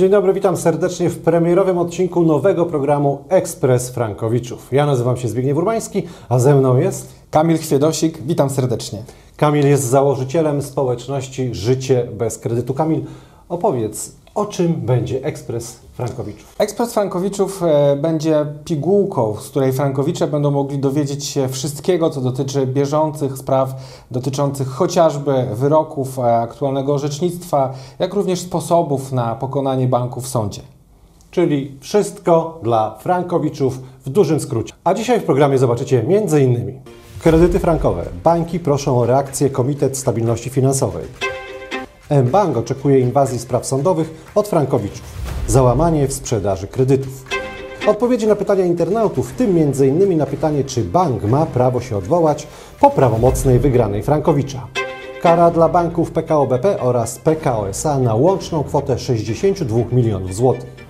Dzień dobry, witam serdecznie w premierowym odcinku nowego programu Ekspres Frankowiczów. Ja nazywam się Zbigniew Urbański, a ze mną jest Kamil Chwiedosik, witam serdecznie. Kamil jest założycielem społeczności Życie bez kredytu. Kamil, opowiedz, o czym będzie Ekspres Frankowiczów? Ekspres Frankowiczów e, będzie pigułką, z której Frankowicze będą mogli dowiedzieć się wszystkiego, co dotyczy bieżących spraw, dotyczących chociażby wyroków, e, aktualnego orzecznictwa, jak również sposobów na pokonanie banku w sądzie. Czyli wszystko dla Frankowiczów w dużym skrócie. A dzisiaj w programie zobaczycie m.in. kredyty frankowe. Banki proszą o reakcję Komitet Stabilności Finansowej. mBank oczekuje inwazji spraw sądowych od frankowiczów. Załamanie w sprzedaży kredytów. Odpowiedzi na pytania internautów, w tym m.in. na pytanie, czy bank ma prawo się odwołać po prawomocnej wygranej Frankowicza. Kara dla banków PKO BP oraz PKO SA na łączną kwotę 62 milionów złotych.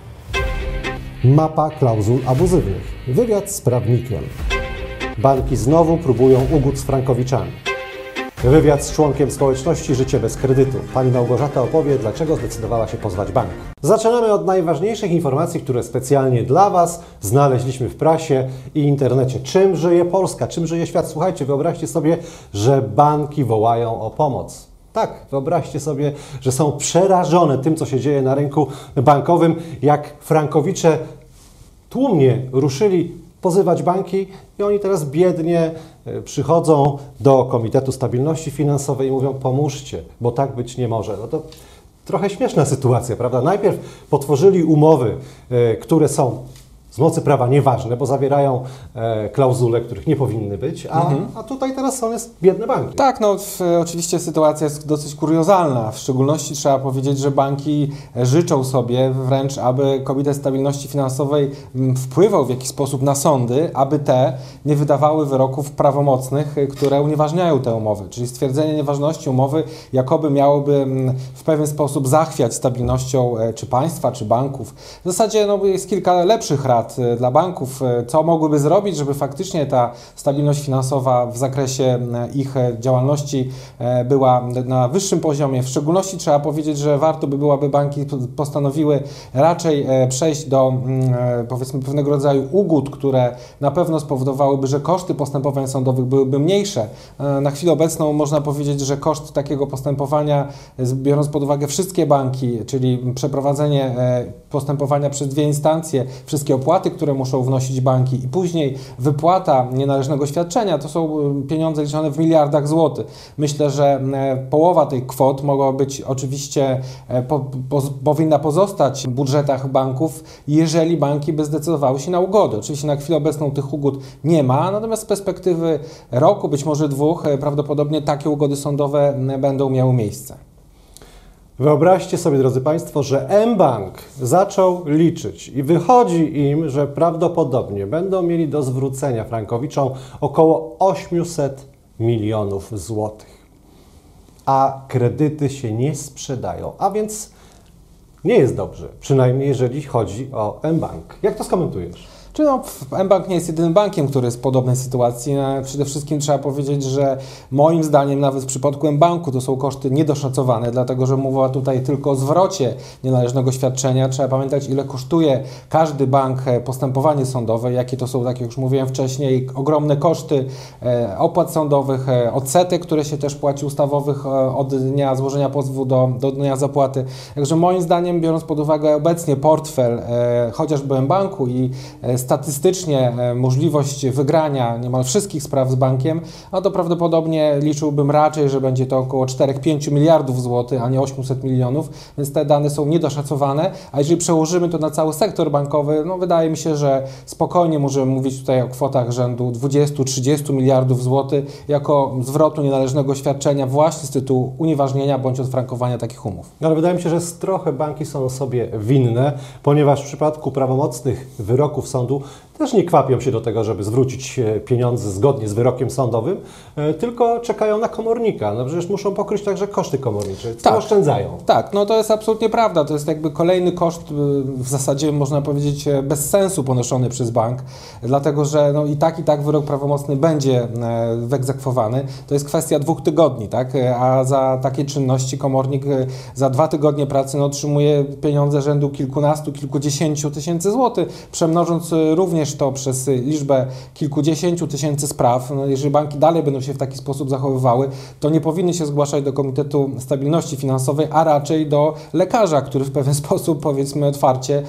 Mapa klauzul abuzywnych. Wywiad z prawnikiem. Banki znowu próbują ugód z Frankowiczami. Wywiad z członkiem społeczności Życie bez kredytu. Pani Małgorzata opowie, dlaczego zdecydowała się pozwać bank. Zaczynamy od najważniejszych informacji, które specjalnie dla Was znaleźliśmy w prasie i internecie. Czym żyje Polska? Czym żyje świat? Słuchajcie, wyobraźcie sobie, że banki wołają o pomoc. Tak, wyobraźcie sobie, że są przerażone tym, co się dzieje na rynku bankowym, jak frankowicze tłumnie ruszyli pozywać banki i oni teraz biednie e, przychodzą do Komitetu Stabilności Finansowej i mówią pomóżcie, bo tak być nie może. No to trochę śmieszna sytuacja, prawda? Najpierw potworzyli umowy, e, które są z mocy prawa nieważne, bo zawierają e, klauzule, których nie powinny być, a, Mhm. a tutaj teraz są jest biedne banki. Tak, no w, oczywiście sytuacja jest dosyć kuriozalna. W szczególności trzeba powiedzieć, że banki życzą sobie wręcz, aby Komitet Stabilności Finansowej wpływał w jakiś sposób na sądy, aby te nie wydawały wyroków prawomocnych, które unieważniają te umowy. Czyli stwierdzenie nieważności umowy jakoby miałoby w pewien sposób zachwiać stabilnością e, czy państwa, czy banków. W zasadzie no, jest kilka lepszych rad e, dla banków, e, co mogłyby zrobić, żeby faktycznie ta stabilność finansowa w zakresie ich e, działalności była na wyższym poziomie. W szczególności trzeba powiedzieć, że warto by było, aby banki postanowiły raczej przejść do powiedzmy pewnego rodzaju ugód, które na pewno spowodowałyby, że koszty postępowań sądowych byłyby mniejsze. Na chwilę obecną można powiedzieć, że koszt takiego postępowania, biorąc pod uwagę wszystkie banki, czyli przeprowadzenie postępowania przez dwie instancje, wszystkie opłaty, które muszą wnosić banki i później wypłata nienależnego świadczenia, to są e, pieniądze liczone w miliardach złotych. Myślę, że e, połowa tej kwot mogła być oczywiście, e, po, po, powinna pozostać w budżetach banków, jeżeli banki by zdecydowały się na ugody. Oczywiście na chwilę obecną tych ugód nie ma, natomiast z perspektywy roku, być może dwóch, e, prawdopodobnie takie ugody sądowe będą miały miejsce. Wyobraźcie sobie, drodzy Państwo, że mBank zaczął liczyć i wychodzi im, że prawdopodobnie będą mieli do zwrócenia Frankowiczom około 800 milionów złotych. A kredyty się nie sprzedają, a więc nie jest dobrze, przynajmniej jeżeli chodzi o mBank. Jak to skomentujesz? Czy no, mBank nie jest jedynym bankiem, który jest w podobnej sytuacji. No, Przede wszystkim trzeba powiedzieć, że moim zdaniem nawet w przypadku mBanku to są koszty niedoszacowane, dlatego że mowa tutaj tylko o zwrocie nienależnego świadczenia. Trzeba pamiętać, ile kosztuje każdy bank e, postępowanie sądowe, jakie to są, tak jak już mówiłem wcześniej, ogromne koszty e, opłat sądowych, e, odsetek, które się też płaci ustawowych od dnia złożenia pozwu do, do dnia zapłaty. Także moim zdaniem, biorąc pod uwagę obecnie portfel chociażby mBanku i statystycznie e, możliwość wygrania niemal wszystkich spraw z bankiem, no to prawdopodobnie liczyłbym raczej, że będzie to około 4-5 miliardów złotych, a nie 800 milionów, więc te dane są niedoszacowane, a jeżeli przełożymy to na cały sektor bankowy, no wydaje mi się, że spokojnie możemy mówić tutaj o kwotach rzędu 20-30 miliardów złotych jako zwrotu nienależnego świadczenia właśnie z tytułu unieważnienia bądź odfrankowania takich umów. No, ale wydaje mi się, że trochę banki są sobie winne, ponieważ w przypadku prawomocnych wyroków sądu modo też nie kwapią się do tego, żeby zwrócić e, pieniądze zgodnie z wyrokiem sądowym, e, tylko czekają na komornika. No przecież muszą pokryć także koszty komornicze, co Tak. oszczędzają. Tak, no to jest absolutnie prawda. To jest jakby kolejny koszt, y, w zasadzie można powiedzieć e, bez sensu ponoszony przez bank, dlatego że no i tak i tak wyrok prawomocny będzie e, wyegzekwowany. To jest kwestia dwóch tygodni, tak? E, A za takie czynności komornik e, za dwa tygodnie pracy no, otrzymuje pieniądze rzędu kilkunastu, kilkudziesięciu tysięcy złotych, przemnożąc e, również to przez e, liczbę kilkudziesięciu tysięcy spraw. No, jeżeli banki dalej będą się w taki sposób zachowywały, to nie powinny się zgłaszać do Komitetu Stabilności Finansowej, a raczej do lekarza, który w pewien sposób, powiedzmy otwarcie,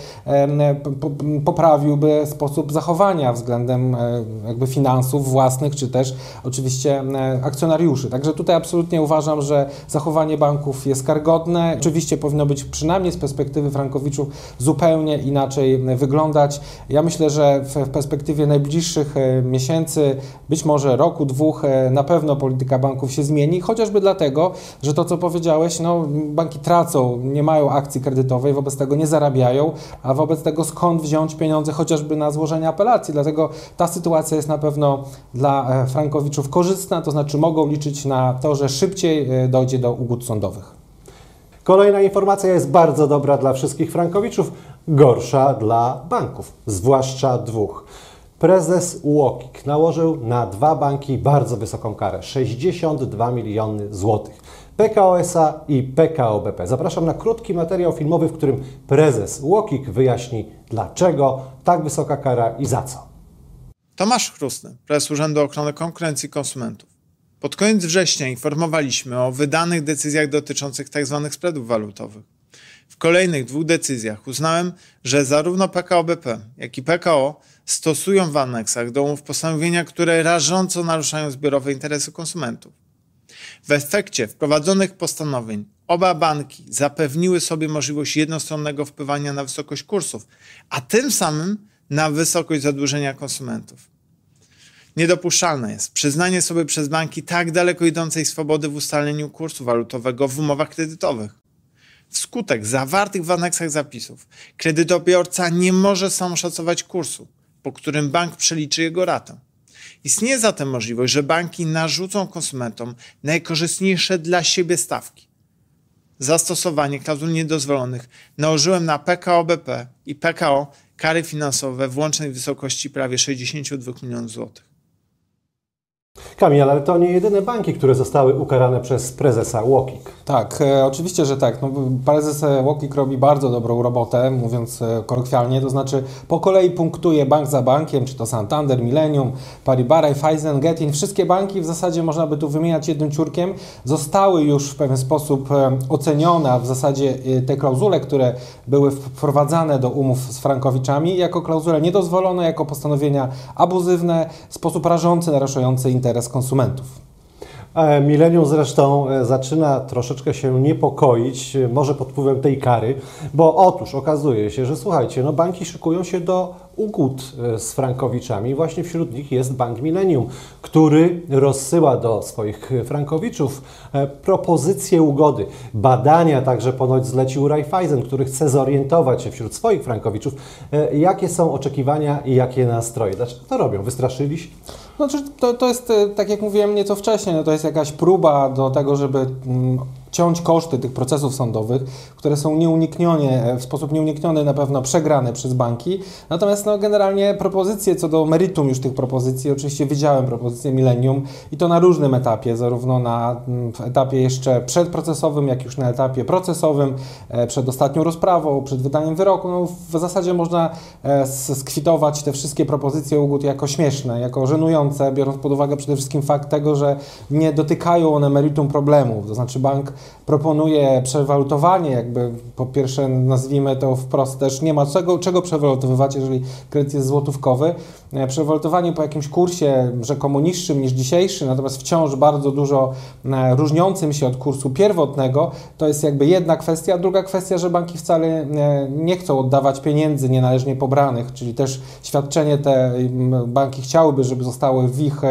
poprawiłby sposób zachowania względem e, jakby finansów własnych, czy też oczywiście akcjonariuszy. Także tutaj absolutnie uważam, że zachowanie banków jest karygodne. Oczywiście powinno być przynajmniej z perspektywy frankowiczów zupełnie inaczej wyglądać. Ja myślę, że w, perspektywie najbliższych e, miesięcy, być może roku, dwóch, e, na pewno polityka banków się zmieni, chociażby dlatego, że to, co powiedziałeś, no, banki tracą, nie mają akcji kredytowej, wobec tego nie zarabiają, a wobec tego skąd wziąć pieniądze chociażby na złożenie apelacji. Dlatego ta sytuacja jest na pewno dla e, frankowiczów korzystna, to znaczy mogą liczyć na to, że szybciej dojdzie do ugód sądowych. Kolejna informacja jest bardzo dobra dla wszystkich frankowiczów, gorsza dla banków, zwłaszcza dwóch. Prezes UOKiK nałożył na dwa banki bardzo wysoką karę 62 miliony złotych. PKO SA i PKO BP. Zapraszam na krótki materiał filmowy, w którym prezes UOKiK wyjaśni, dlaczego tak wysoka kara i za co. Tomasz Chrustny, prezes Urzędu Ochrony Konkurencji i Konsumentów. Pod koniec września informowaliśmy o wydanych decyzjach dotyczących tzw. spreadów walutowych. W kolejnych dwóch decyzjach uznałem, że zarówno PKO BP, jak i PKO stosują w aneksach do umów postanowienia, które rażąco naruszają zbiorowe interesy konsumentów. W efekcie wprowadzonych postanowień oba banki zapewniły sobie możliwość jednostronnego wpływania na wysokość kursów, a tym samym na wysokość zadłużenia konsumentów. Niedopuszczalne jest przyznanie sobie przez banki tak daleko idącej swobody w ustaleniu kursu walutowego w umowach kredytowych. Wskutek zawartych w aneksach zapisów kredytobiorca nie może sam szacować kursu, po którym bank przeliczy jego ratę. Istnieje zatem możliwość, że banki narzucą konsumentom najkorzystniejsze dla siebie stawki. Zastosowanie klauzul niedozwolonych nałożyłem na PKO BP i PKO kary finansowe w łącznej wysokości prawie 62 milionów złotych. Kamil, ale to nie jedyne banki, które zostały ukarane przez prezesa UOKiK. Tak, e, oczywiście, że tak. No, prezes Łokik robi bardzo dobrą robotę, mówiąc e, kolokwialnie, to znaczy po kolei punktuje bank za bankiem, czy to Santander, Millennium, Paribas, Raiffeisen, Getin, wszystkie banki w zasadzie można by tu wymieniać jednym ciurkiem, zostały już w pewien sposób e, ocenione, a w zasadzie e, te klauzule, które były wprowadzane do umów z frankowiczami, jako klauzule niedozwolone, jako postanowienia abuzywne, w sposób rażący, naruszający interes konsumentów. E, Millennium zresztą e, zaczyna troszeczkę się niepokoić, e, może pod wpływem tej kary, bo otóż okazuje się, że słuchajcie, no banki szykują się do ugód z frankowiczami. Właśnie wśród nich jest Bank Millennium, który rozsyła do swoich frankowiczów propozycje ugody. Badania także ponoć zlecił Raiffeisen, który chce zorientować się wśród swoich frankowiczów, jakie są oczekiwania i jakie nastroje. Dlaczego to robią? Wystraszyli się? Znaczy, to, to jest, e, tak jak mówiłem nieco wcześniej, no to jest jakaś próba do tego, żeby mm, ciąć koszty tych procesów sądowych, które są nieuniknione, e, w sposób nieunikniony na pewno przegrane przez banki. Natomiast no, generalnie propozycje co do meritum już tych propozycji, oczywiście widziałem propozycję Millennium i to na różnym etapie, zarówno na mm, etapie jeszcze przedprocesowym, jak już na etapie procesowym, e, przed ostatnią rozprawą, przed wydaniem wyroku. No, w zasadzie można e, skwitować te wszystkie propozycje ugód jako śmieszne, jako żenujące, biorąc pod uwagę przede wszystkim fakt tego, że nie dotykają one meritum problemów. To znaczy bank proponuje przewalutowanie, jakby po pierwsze nazwijmy to wprost też, nie ma czego, czego przewalutowywać, jeżeli kredyt jest złotówkowy. E, Przewalutowanie po jakimś kursie rzekomo niższym niż dzisiejszy, natomiast wciąż bardzo dużo e, różniącym się od kursu pierwotnego, to jest jakby jedna kwestia. Druga kwestia, że banki wcale e, nie chcą oddawać pieniędzy nienależnie pobranych, czyli też świadczenie te banki chciałyby, żeby zostały w ich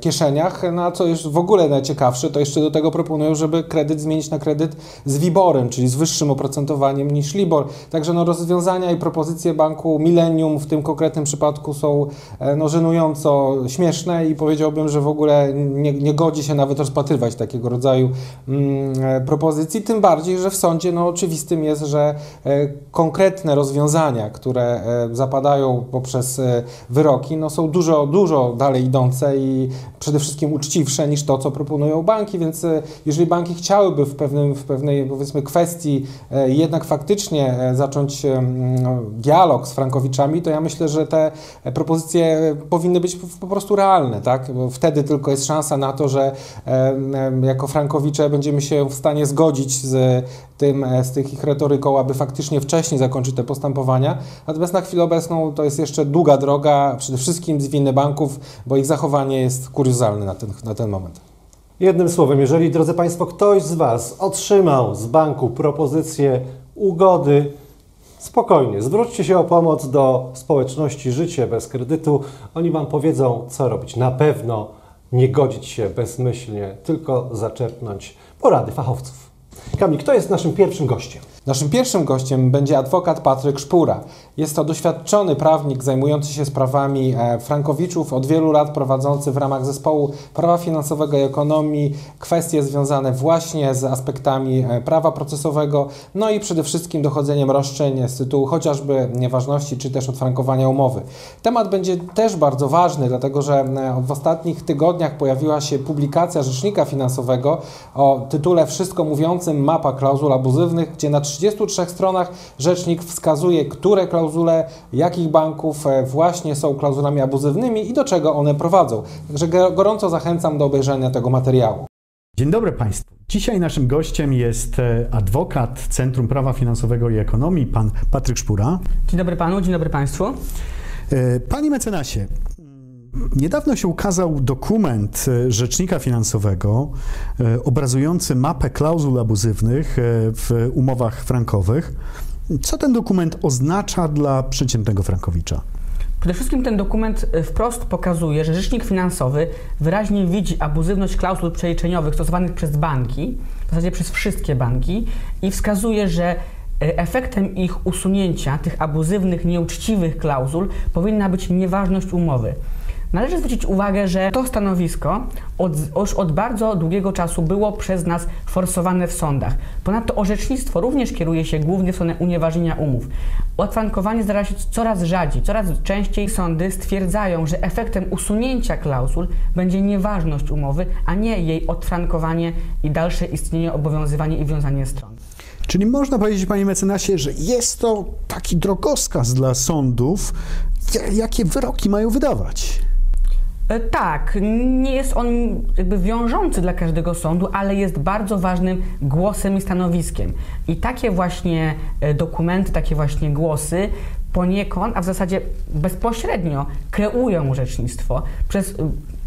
kieszeniach, no a co jest w ogóle najciekawsze, to jeszcze do tego proponują, żeby kredyt zmienić na kredyt z WIBORem, czyli z wyższym oprocentowaniem niż LIBOR. Także no, rozwiązania i propozycje banku Millennium w tym konkretnym przypadku są e, no, żenująco śmieszne i powiedziałbym, że w ogóle nie, nie godzi się nawet rozpatrywać takiego rodzaju mm, e, propozycji, tym bardziej, że w sądzie no, oczywistym jest, że e, konkretne rozwiązania, które e, zapadają poprzez e, wyroki, no, są dużo, dużo dalej idące i przede wszystkim uczciwsze niż to, co proponują banki, więc e, jeżeli banki chciałyby w, pewnym, w pewnej powiedzmy kwestii e, jednak faktycznie e, zacząć dialog z frankowiczami, to ja myślę, że te propozycje powinny być po, prostu realne, tak? Bo wtedy tylko jest szansa na to, że jako frankowicze będziemy się w stanie zgodzić z tym, e, z tych ich retoryką, aby faktycznie wcześniej zakończyć te postępowania. Natomiast na chwilę obecną to jest jeszcze długa droga, przede wszystkim z winy banków, bo ich zachowanie jest kuriozalne na ten, na ten moment. Jednym słowem, jeżeli, drodzy Państwo, ktoś z Was otrzymał z banku propozycję ugody, spokojnie, zwróćcie się o pomoc do społeczności Życie bez kredytu. Oni Wam powiedzą, co robić. Na pewno nie godzić się bezmyślnie, tylko zaczerpnąć porady fachowców. Kamil, kto jest naszym pierwszym gościem? Naszym pierwszym gościem będzie adwokat Patryk Szpura. Jest to doświadczony prawnik zajmujący się sprawami e, frankowiczów, od wielu lat prowadzący w ramach zespołu prawa finansowego i ekonomii kwestie związane właśnie z aspektami e, prawa procesowego, no i przede wszystkim dochodzeniem roszczeń z tytułu chociażby nieważności czy też odfrankowania umowy. Temat będzie też bardzo ważny, dlatego że e, w ostatnich tygodniach pojawiła się publikacja Rzecznika Finansowego o tytule Wszystko mówiącym mapa klauzul abuzywnych, gdzie na 33 stronach rzecznik wskazuje, które klauzule jakich banków e, właśnie są klauzulami abuzywnymi i do czego one prowadzą. Także go- gorąco zachęcam do obejrzenia tego materiału. Dzień dobry Państwu. Dzisiaj naszym gościem jest e, adwokat Centrum Prawa Finansowego i Ekonomii, pan Patryk Szpura. Dzień dobry panu, dzień dobry państwu. E, Panie mecenasie, niedawno się ukazał dokument e, Rzecznika Finansowego e, obrazujący mapę klauzul abuzywnych e, w umowach frankowych. Co ten dokument oznacza dla przeciętnego frankowicza? Przede wszystkim ten dokument wprost pokazuje, że rzecznik finansowy wyraźnie widzi abuzywność klauzul przeliczeniowych stosowanych przez banki, w zasadzie przez wszystkie banki i wskazuje, że efektem ich usunięcia, tych abuzywnych, nieuczciwych klauzul, powinna być nieważność umowy. Należy zwrócić uwagę, że to stanowisko od, już od bardzo długiego czasu było przez nas forsowane w sądach. Ponadto orzecznictwo również kieruje się głównie w stronę unieważnienia umów. Odfrankowanie zdarza się coraz rzadziej, coraz częściej sądy stwierdzają, że efektem usunięcia klauzul będzie nieważność umowy, a nie jej odfrankowanie i dalsze istnienie, obowiązywanie i wiązanie stron. Czyli można powiedzieć, panie mecenasie, że jest to taki drogowskaz dla sądów, ja- jakie wyroki mają wydawać. E, Tak, nie jest on jakby wiążący dla każdego sądu, ale jest bardzo ważnym głosem i stanowiskiem. I takie właśnie e, dokumenty, takie właśnie głosy poniekąd, a w zasadzie bezpośrednio kreują orzecznictwo przez y,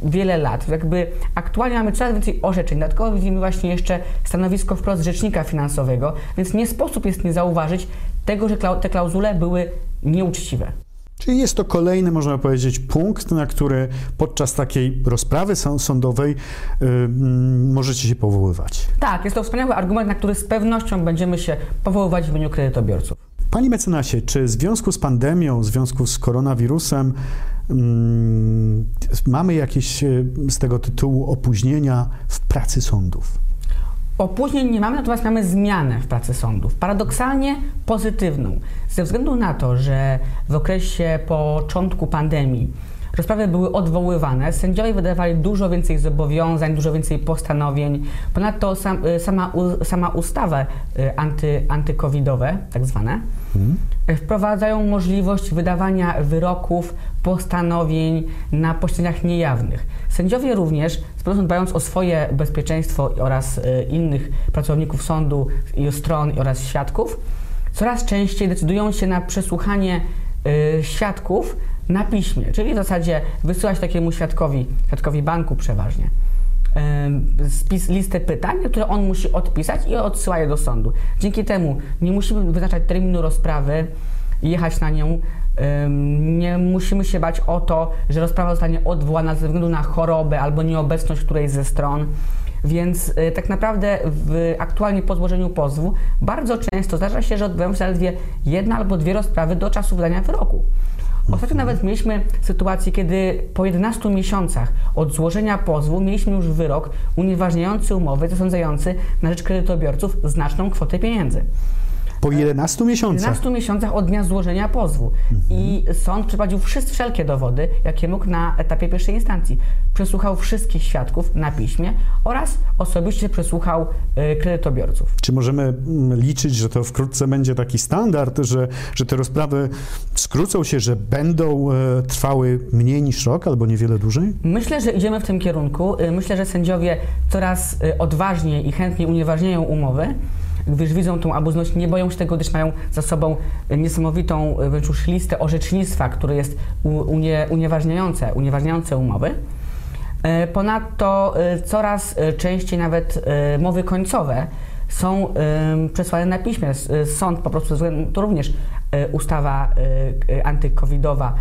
wiele lat. Jakby aktualnie mamy coraz więcej orzeczeń, dodatkowo widzimy właśnie jeszcze stanowisko wprost rzecznika finansowego, więc nie sposób jest nie zauważyć tego, że te klauzule były nieuczciwe. Czyli jest to kolejny, można powiedzieć, punkt, na który podczas takiej rozprawy są- sądowej y, mm, możecie się powoływać. Tak, jest to wspaniały argument, na który z pewnością będziemy się powoływać w imieniu kredytobiorców. Panie mecenasie, czy w związku z pandemią, w związku z koronawirusem mm, mamy jakieś y, z tego tytułu opóźnienia w pracy sądów? Opóźnień nie mamy, natomiast mamy zmianę w pracy sądów. Paradoksalnie pozytywną. Ze względu na to, że w okresie początku pandemii rozprawy były odwoływane, sędziowie wydawali dużo więcej zobowiązań, dużo więcej postanowień. Ponadto sam, y, sama, sama ustawa y, anty, antykowidowe, tak zwane, y, wprowadzają możliwość wydawania wyroków, postanowień na posiedzeniach niejawnych. Sędziowie również, dbając o swoje bezpieczeństwo oraz y, innych pracowników sądu i stron oraz świadków, coraz częściej decydują się na przesłuchanie y, świadków na piśmie, czyli w zasadzie wysyłać takiemu świadkowi, świadkowi banku przeważnie, spis, listę pytań, które on musi odpisać i odsyła je do sądu. Dzięki temu nie musimy wyznaczać terminu rozprawy, jechać na nią, nie musimy się bać o to, że rozprawa zostanie odwołana ze względu na chorobę albo nieobecność którejś ze stron. Więc y, tak naprawdę w, aktualnie po złożeniu pozwu bardzo często zdarza się, że odbywają się zaledwie jedna albo dwie rozprawy do czasu wydania wyroku. Ostatnio nawet mieliśmy sytuację, kiedy po 11 miesiącach od złożenia pozwu mieliśmy już wyrok unieważniający umowy zasądzający na rzecz kredytobiorców znaczną kwotę pieniędzy. Po 11 miesiącach. 11 miesiącach od dnia złożenia pozwu. I sąd przeprowadził wszystkie, wszelkie dowody, jakie mógł na etapie pierwszej instancji. Przesłuchał wszystkich świadków na piśmie oraz osobiście przesłuchał y, kredytobiorców. Czy możemy mm, liczyć, że to wkrótce będzie taki standard, że, że te rozprawy skrócą się, że będą e, trwały mniej niż rok albo niewiele dłużej? Myślę, że idziemy w tym kierunku. Myślę, że sędziowie coraz odważniej i chętniej unieważniają umowy, gdyż widzą tą abuzność, nie boją się tego, gdyż mają za sobą niesamowitą y, wręcz już listę orzecznictwa, które jest unie, unieważniające, unieważniające umowy. E, Ponadto y, coraz częściej nawet mowy końcowe są przesłane na piśmie. Sąd po prostu, to również ustawa antykowidowa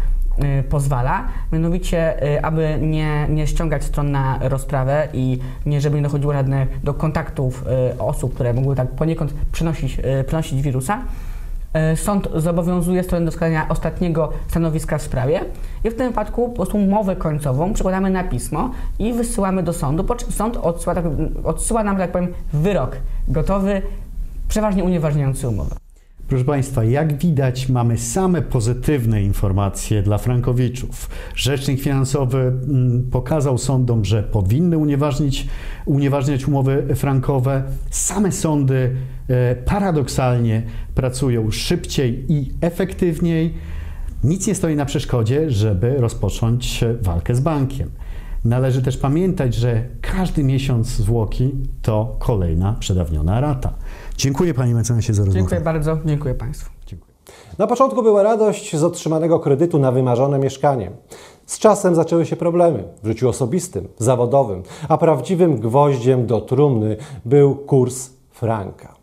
pozwala, mianowicie, y, aby nie, nie ściągać stron na rozprawę i nie, żeby nie dochodziło żadne do kontaktów y, osób, które mogły tak poniekąd przenosić, y, przenosić wirusa. Sąd zobowiązuje stronę do składania ostatniego stanowiska w sprawie i w tym wypadku po prostu umowę końcową przekładamy na pismo i wysyłamy do sądu, po czym sąd odsyła, tak, odsyła nam, tak powiem, wyrok gotowy, przeważnie unieważniający umowę. Proszę Państwa, jak widać, mamy same pozytywne informacje dla frankowiczów. Rzecznik finansowy mm, pokazał sądom, że powinny unieważnić, unieważniać umowy frankowe. Same sądy e, paradoksalnie pracują szybciej i efektywniej. Nic nie stoi na przeszkodzie, żeby rozpocząć walkę z bankiem. Należy też pamiętać, że każdy miesiąc zwłoki to kolejna przedawniona rata. Dziękuję Panie mecenasie za rozmowę. Dziękuję bardzo, dziękuję Państwu. Na początku była radość z otrzymanego kredytu na wymarzone mieszkanie. Z czasem zaczęły się problemy w życiu osobistym, zawodowym, a prawdziwym gwoździem do trumny był kurs franka.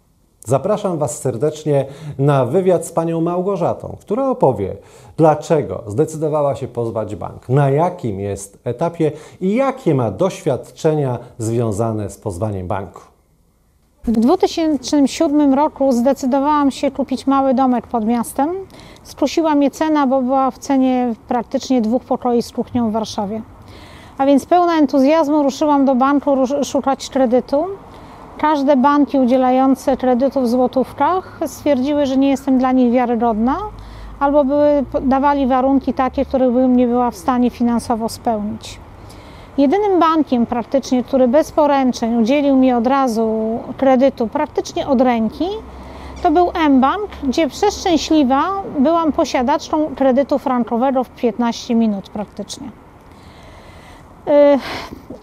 Zapraszam Was serdecznie na wywiad z panią Małgorzatą, która opowie, dlaczego zdecydowała się pozwać bank, na jakim jest etapie i jakie ma doświadczenia związane z pozwaniem banku. W 2007 roku zdecydowałam się kupić mały domek pod miastem. Skusiła mnie cena, bo była w cenie praktycznie dwóch pokoi z kuchnią w Warszawie. A więc pełna entuzjazmu ruszyłam do banku szukać kredytu. Każde banki udzielające kredytu w złotówkach stwierdziły, że nie jestem dla nich wiarygodna, albo były, dawali warunki takie, których bym nie była w stanie finansowo spełnić. Jedynym bankiem praktycznie, który bez poręczeń udzielił mi od razu kredytu, praktycznie od ręki, to był mBank, gdzie przeszczęśliwa byłam posiadaczką kredytu frankowego w 15 minut praktycznie. Yy,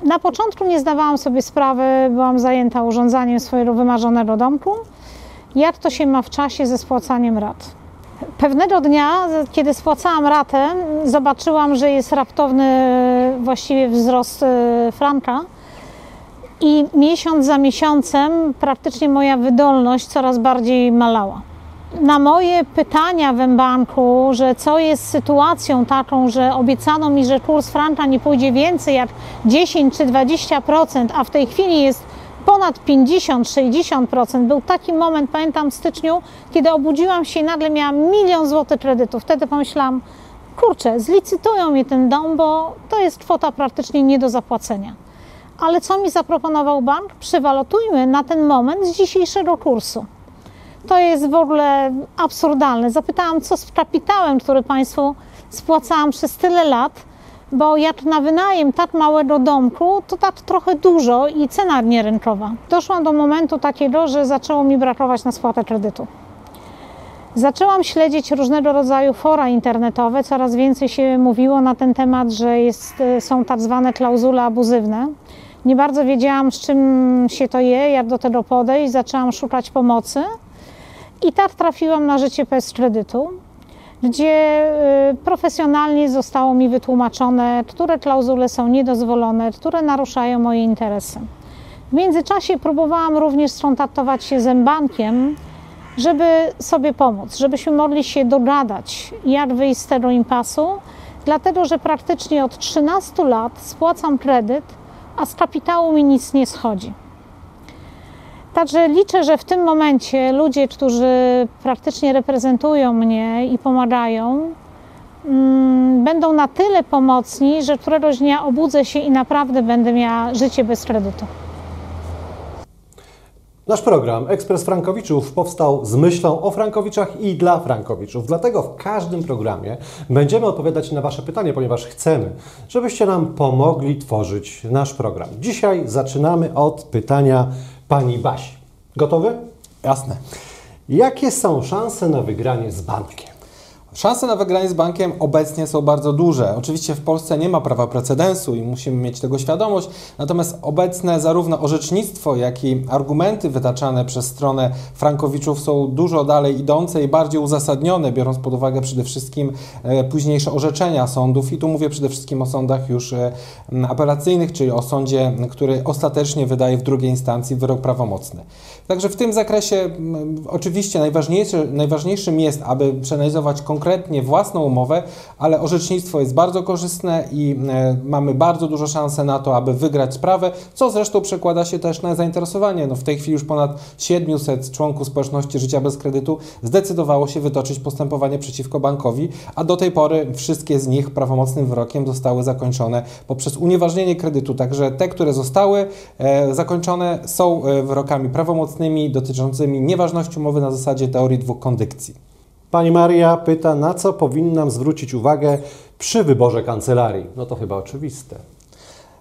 Na początku nie zdawałam sobie sprawy, byłam zajęta urządzaniem swojego wymarzonego domku, jak to się ma w czasie ze spłacaniem rat. Pewnego dnia, kiedy spłacałam ratę, zobaczyłam, że jest raptowny właściwie wzrost e, franka i miesiąc za miesiącem praktycznie moja wydolność coraz bardziej malała. Na moje pytania w banku, że co jest sytuacją taką, że obiecano mi, że kurs franka nie pójdzie więcej jak 10 czy 20%, a w tej chwili jest ponad 50-60%. Był taki moment, pamiętam w styczniu, kiedy obudziłam się i nagle miałam milion złotych kredytów. Wtedy pomyślałam, kurczę, zlicytują mi ten dom, bo to jest kwota praktycznie nie do zapłacenia. Ale co mi zaproponował bank? Przywalutujmy na ten moment z dzisiejszego kursu. To jest w ogóle absurdalne. Zapytałam, co z kapitałem, który Państwu spłacałam przez tyle lat. Bo jak na wynajem tak małego domku, to tak trochę dużo i cena nierynkowa. Doszłam do momentu takiego, że zaczęło mi brakować na spłatę kredytu. Zaczęłam śledzić różnego rodzaju fora internetowe. Coraz więcej się mówiło na ten temat, że jest, są tak zwane klauzule abuzywne. Nie bardzo wiedziałam, z czym się to je, jak do tego podejść. Zaczęłam szukać pomocy i tak trafiłam na życie bez kredytu, gdzie y, profesjonalnie zostało mi wytłumaczone, które klauzule są niedozwolone, które naruszają moje interesy. W międzyczasie próbowałam również skontaktować się z bankiem, żeby sobie pomóc, żebyśmy mogli się dogadać, jak wyjść z tego impasu, dlatego że praktycznie od 13 lat spłacam kredyt, a z kapitału mi nic nie schodzi. Także liczę, że w tym momencie ludzie, którzy praktycznie reprezentują mnie i pomagają, mm, będą na tyle pomocni, że któregoś dnia obudzę się i naprawdę będę miała życie bez kredytu. Nasz program Ekspres Frankowiczów powstał z myślą o Frankowiczach i dla Frankowiczów. Dlatego w każdym programie będziemy odpowiadać na Wasze pytanie, ponieważ chcemy, żebyście nam pomogli tworzyć nasz program. Dzisiaj zaczynamy od pytania pani Basi. Gotowy? Jasne. Jakie są szanse na wygranie z bankiem? Szanse na wygranie z bankiem obecnie są bardzo duże. Oczywiście w Polsce nie ma prawa precedensu i musimy mieć tego świadomość, natomiast obecne zarówno orzecznictwo, jak i argumenty wytaczane przez stronę Frankowiczów są dużo dalej idące i bardziej uzasadnione, biorąc pod uwagę przede wszystkim e, późniejsze orzeczenia sądów i tu mówię przede wszystkim o sądach już e, apelacyjnych, czyli o sądzie, który ostatecznie wydaje w drugiej instancji wyrok prawomocny. Także w tym zakresie oczywiście najważniejszy, najważniejszym jest, aby przeanalizować konkretnie własną umowę, ale orzecznictwo jest bardzo korzystne i e, mamy bardzo dużo szansę na to, aby wygrać sprawę, co zresztą przekłada się też na zainteresowanie. No w tej chwili już ponad 700 członków społeczności życia bez kredytu zdecydowało się wytoczyć postępowanie przeciwko bankowi, a do tej pory wszystkie z nich prawomocnym wyrokiem zostały zakończone poprzez unieważnienie kredytu. Także te, które zostały e, zakończone, są e, wyrokami prawomocnymi dotyczącymi nieważności umowy na zasadzie teorii dwóch kondykcji. Pani Maria pyta, na co powinnam zwrócić uwagę przy wyborze kancelarii? No to chyba oczywiste.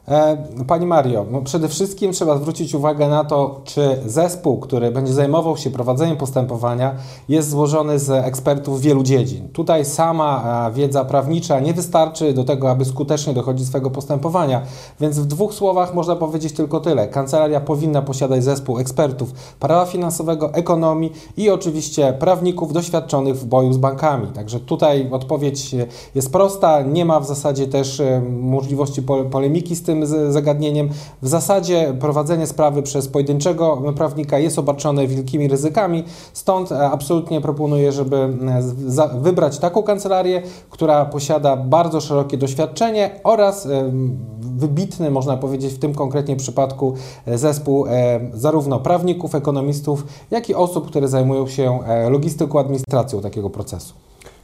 E, Pani Mario, no przede wszystkim trzeba zwrócić uwagę na to, czy zespół, który będzie zajmował się prowadzeniem postępowania, jest złożony z ekspertów wielu dziedzin. Tutaj sama e, wiedza prawnicza nie wystarczy do tego, aby skutecznie dochodzić swego postępowania, więc w dwóch słowach można powiedzieć tylko tyle. Kancelaria powinna posiadać zespół ekspertów prawa finansowego, ekonomii i oczywiście prawników doświadczonych w boju z bankami. Także tutaj odpowiedź jest prosta, nie ma w zasadzie też e, możliwości polemiki z tym zagadnieniem. W zasadzie prowadzenie sprawy przez pojedynczego prawnika jest obarczone wielkimi ryzykami, stąd e, absolutnie proponuję, żeby e, wybrać taką kancelarię, która posiada bardzo szerokie doświadczenie oraz e, wybitny, można powiedzieć w tym konkretnie przypadku, zespół zarówno prawników, ekonomistów, jak i osób, które zajmują się logistyką, administracją takiego procesu.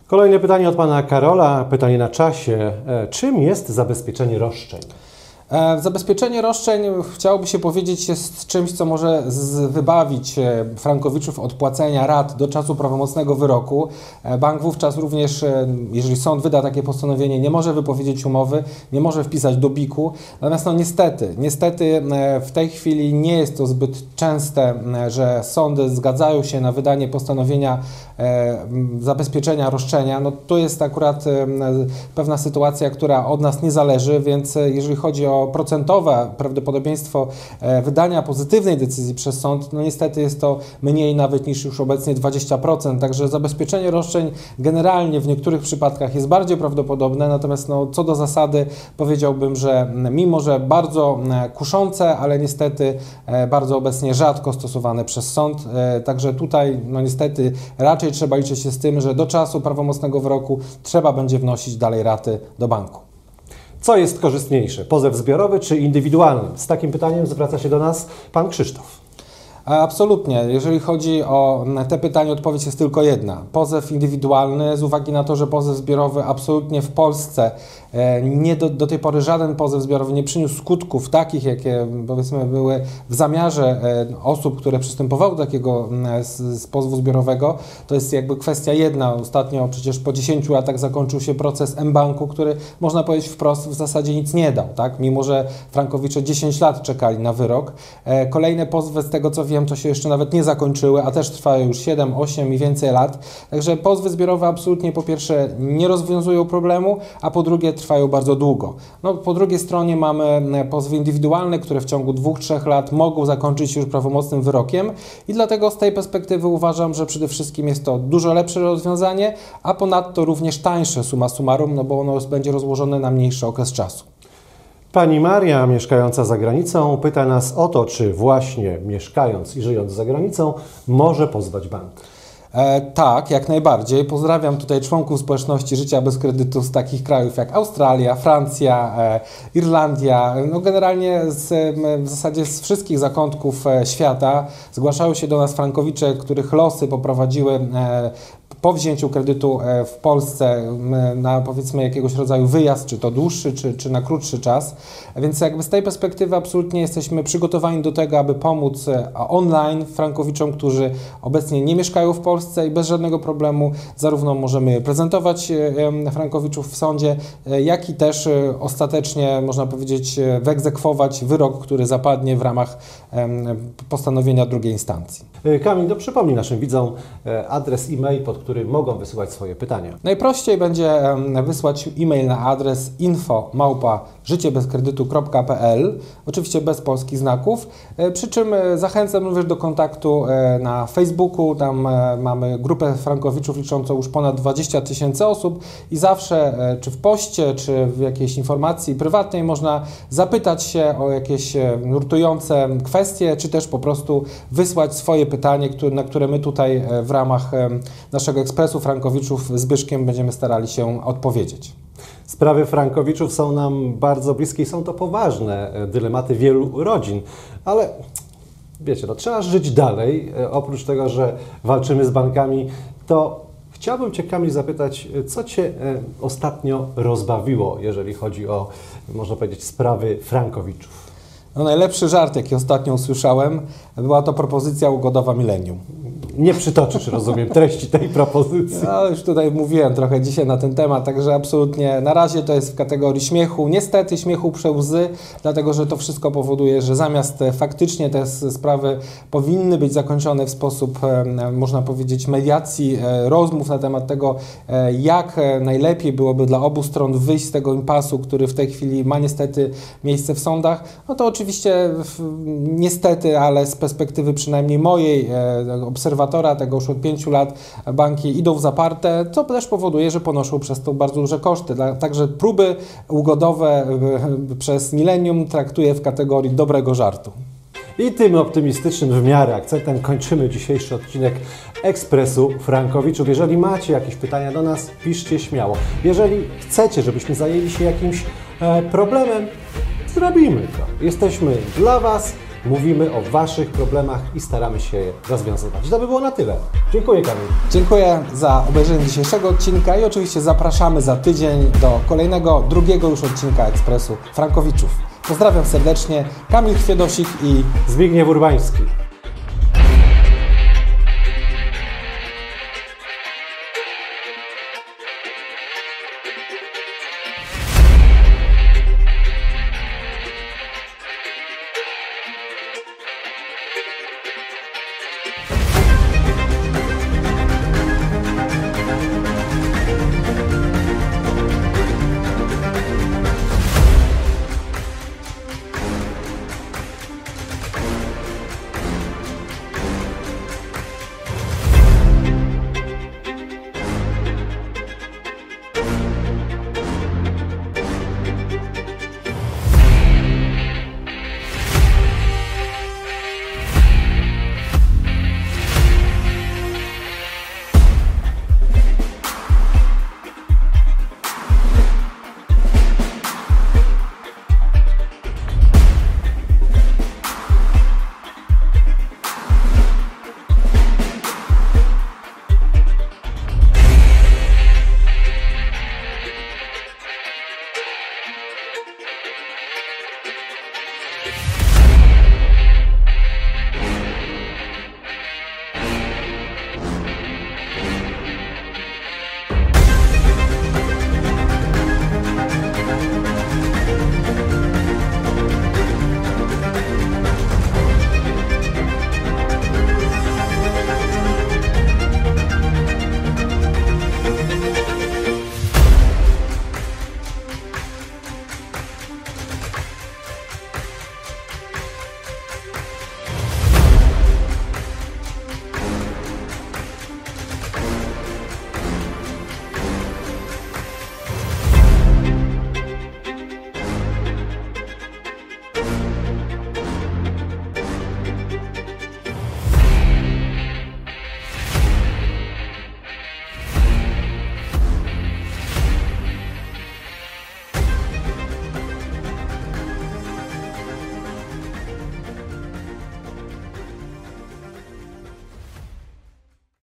Kolejne pytanie od pana Karola, pytanie na czasie. Czym jest zabezpieczenie roszczeń? E, zabezpieczenie roszczeń, chciałoby się powiedzieć, jest czymś, co może wybawić e, Frankowiczów od płacenia rat do czasu prawomocnego wyroku. E, bank wówczas również, jeżeli sąd wyda takie postanowienie, nie może wypowiedzieć umowy, nie może wpisać do biku. Natomiast no niestety, niestety w tej chwili nie jest to zbyt częste, że sądy zgadzają się na wydanie postanowienia zabezpieczenia roszczenia. No to jest akurat pewna sytuacja, która od nas nie zależy, więc jeżeli chodzi o procentowe prawdopodobieństwo e, wydania pozytywnej decyzji przez sąd, no niestety jest to mniej nawet niż już obecnie 20%, także zabezpieczenie roszczeń generalnie w niektórych przypadkach jest bardziej prawdopodobne, natomiast no, co do zasady powiedziałbym, że mimo, że bardzo e, kuszące, ale niestety e, bardzo obecnie rzadko stosowane przez sąd, także tutaj no niestety raczej trzeba liczyć się z tym, że do czasu prawomocnego wyroku trzeba będzie wnosić dalej raty do banku. Co jest korzystniejsze, pozew zbiorowy czy indywidualny? Z takim pytaniem zwraca się do nas pan Krzysztof. Absolutnie. Jeżeli chodzi o te pytania, odpowiedź jest tylko jedna. Pozew indywidualny, z uwagi na to, że pozew zbiorowy absolutnie w Polsce e, nie do, do tej pory żaden pozew zbiorowy nie przyniósł skutków takich, jakie powiedzmy były w zamiarze e, osób, które przystępowały do takiego mm, z, z pozwu zbiorowego, to jest jakby kwestia jedna. Ostatnio przecież po 10 latach zakończył się proces M-Banku, który można powiedzieć wprost w zasadzie nic nie dał, tak? mimo że Frankowicze 10 lat czekali na wyrok. E, Kolejne pozwy, z tego co wiem, to się jeszcze nawet nie zakończyły, a też trwają już 7, 8 i więcej lat. Także pozwy zbiorowe absolutnie po pierwsze nie rozwiązują problemu, a po drugie trwają bardzo długo. No, po drugiej stronie mamy e, pozwy indywidualne, które w ciągu 2-3 lat mogą zakończyć się już prawomocnym wyrokiem i dlatego z tej perspektywy uważam, że przede wszystkim jest to dużo lepsze rozwiązanie, a ponadto również tańsze suma summarum, no bo ono będzie rozłożone na mniejszy okres czasu. Pani Maria, mieszkająca za granicą, pyta nas o to, czy właśnie mieszkając i żyjąc za granicą może pozwać bank. E, tak, jak najbardziej. Pozdrawiam tutaj członków społeczności życia bez kredytu z takich krajów jak Australia, Francja, e, Irlandia. No generalnie z, w zasadzie z wszystkich zakątków e, świata zgłaszają się do nas frankowicze, których losy poprowadziły e, po wzięciu kredytu e, w Polsce na powiedzmy jakiegoś rodzaju wyjazd, czy to dłuższy, czy, czy na krótszy czas. Więc jakby z tej perspektywy absolutnie jesteśmy przygotowani do tego, aby pomóc e, online frankowiczom, którzy obecnie nie mieszkają w Polsce i bez żadnego problemu zarówno możemy prezentować e, frankowiczów w sądzie, jak i też ostatecznie można powiedzieć wyegzekwować wyrok, który zapadnie w ramach postanowienia drugiej instancji. Kamil, to przypomnij naszym widzom adres e-mail, pod mogą wysyłać swoje pytania. Najprościej będzie wysłać e-mail na adres info oczywiście bez polskich znaków, e, przy czym e, zachęcam również do kontaktu e, na Facebooku, tam mamy grupę frankowiczów liczącą już ponad 20 tysięcy osób i zawsze, czy w poście, czy w jakiejś informacji prywatnej można zapytać się o jakieś nurtujące kwestie, czy też po prostu wysłać swoje pytanie, na które my tutaj w ramach naszego ekspresu Frankowiczów Zbyszkiem będziemy starali się odpowiedzieć. Sprawy Frankowiczów są nam bardzo bliskie i są to poważne e, dylematy wielu rodzin, ale wiecie, no, trzeba żyć dalej. E, Oprócz tego, że walczymy z bankami, to chciałbym Cię, Kamil, zapytać, e, co Cię ostatnio rozbawiło, jeżeli chodzi o, można powiedzieć, sprawy Frankowiczów? No, najlepszy żart, jaki ostatnio usłyszałem, była to propozycja ugodowa milenium. Nie przytoczysz, rozumiem, treści tej propozycji. No, już tutaj mówiłem trochę dzisiaj na ten temat, także absolutnie na razie to jest w kategorii śmiechu. Niestety śmiechu przełzy, dlatego że to wszystko powoduje, że zamiast faktycznie te sprawy powinny być zakończone w sposób, można powiedzieć, mediacji, e, rozmów na temat tego, e, jak e, najlepiej byłoby dla obu stron wyjść z tego impasu, który w tej chwili ma niestety miejsce w sądach, no to oczywiście niestety, ale z perspektywy przynajmniej mojej e, tego już od pięciu lat banki idą w zaparte, co też powoduje, że ponoszą przez to bardzo duże koszty. Także próby ugodowe e, przez milenium traktuję w kategorii dobrego żartu. I tym optymistycznym w miarę akcentem kończymy dzisiejszy odcinek Ekspresu Frankowiczów. Jeżeli macie jakieś pytania do nas, piszcie śmiało. Jeżeli chcecie, żebyśmy zajęli się jakimś e, problemem, zrobimy to. Jesteśmy dla Was, mówimy o Waszych problemach i staramy się je rozwiązywać. To by było na tyle. Dziękuję Kamil. Dziękuję za obejrzenie dzisiejszego odcinka i oczywiście zapraszamy za tydzień do kolejnego, drugiego już odcinka Ekspresu Frankowiczów. Pozdrawiam serdecznie, Kamil Chwiedosik i Zbigniew Urbański.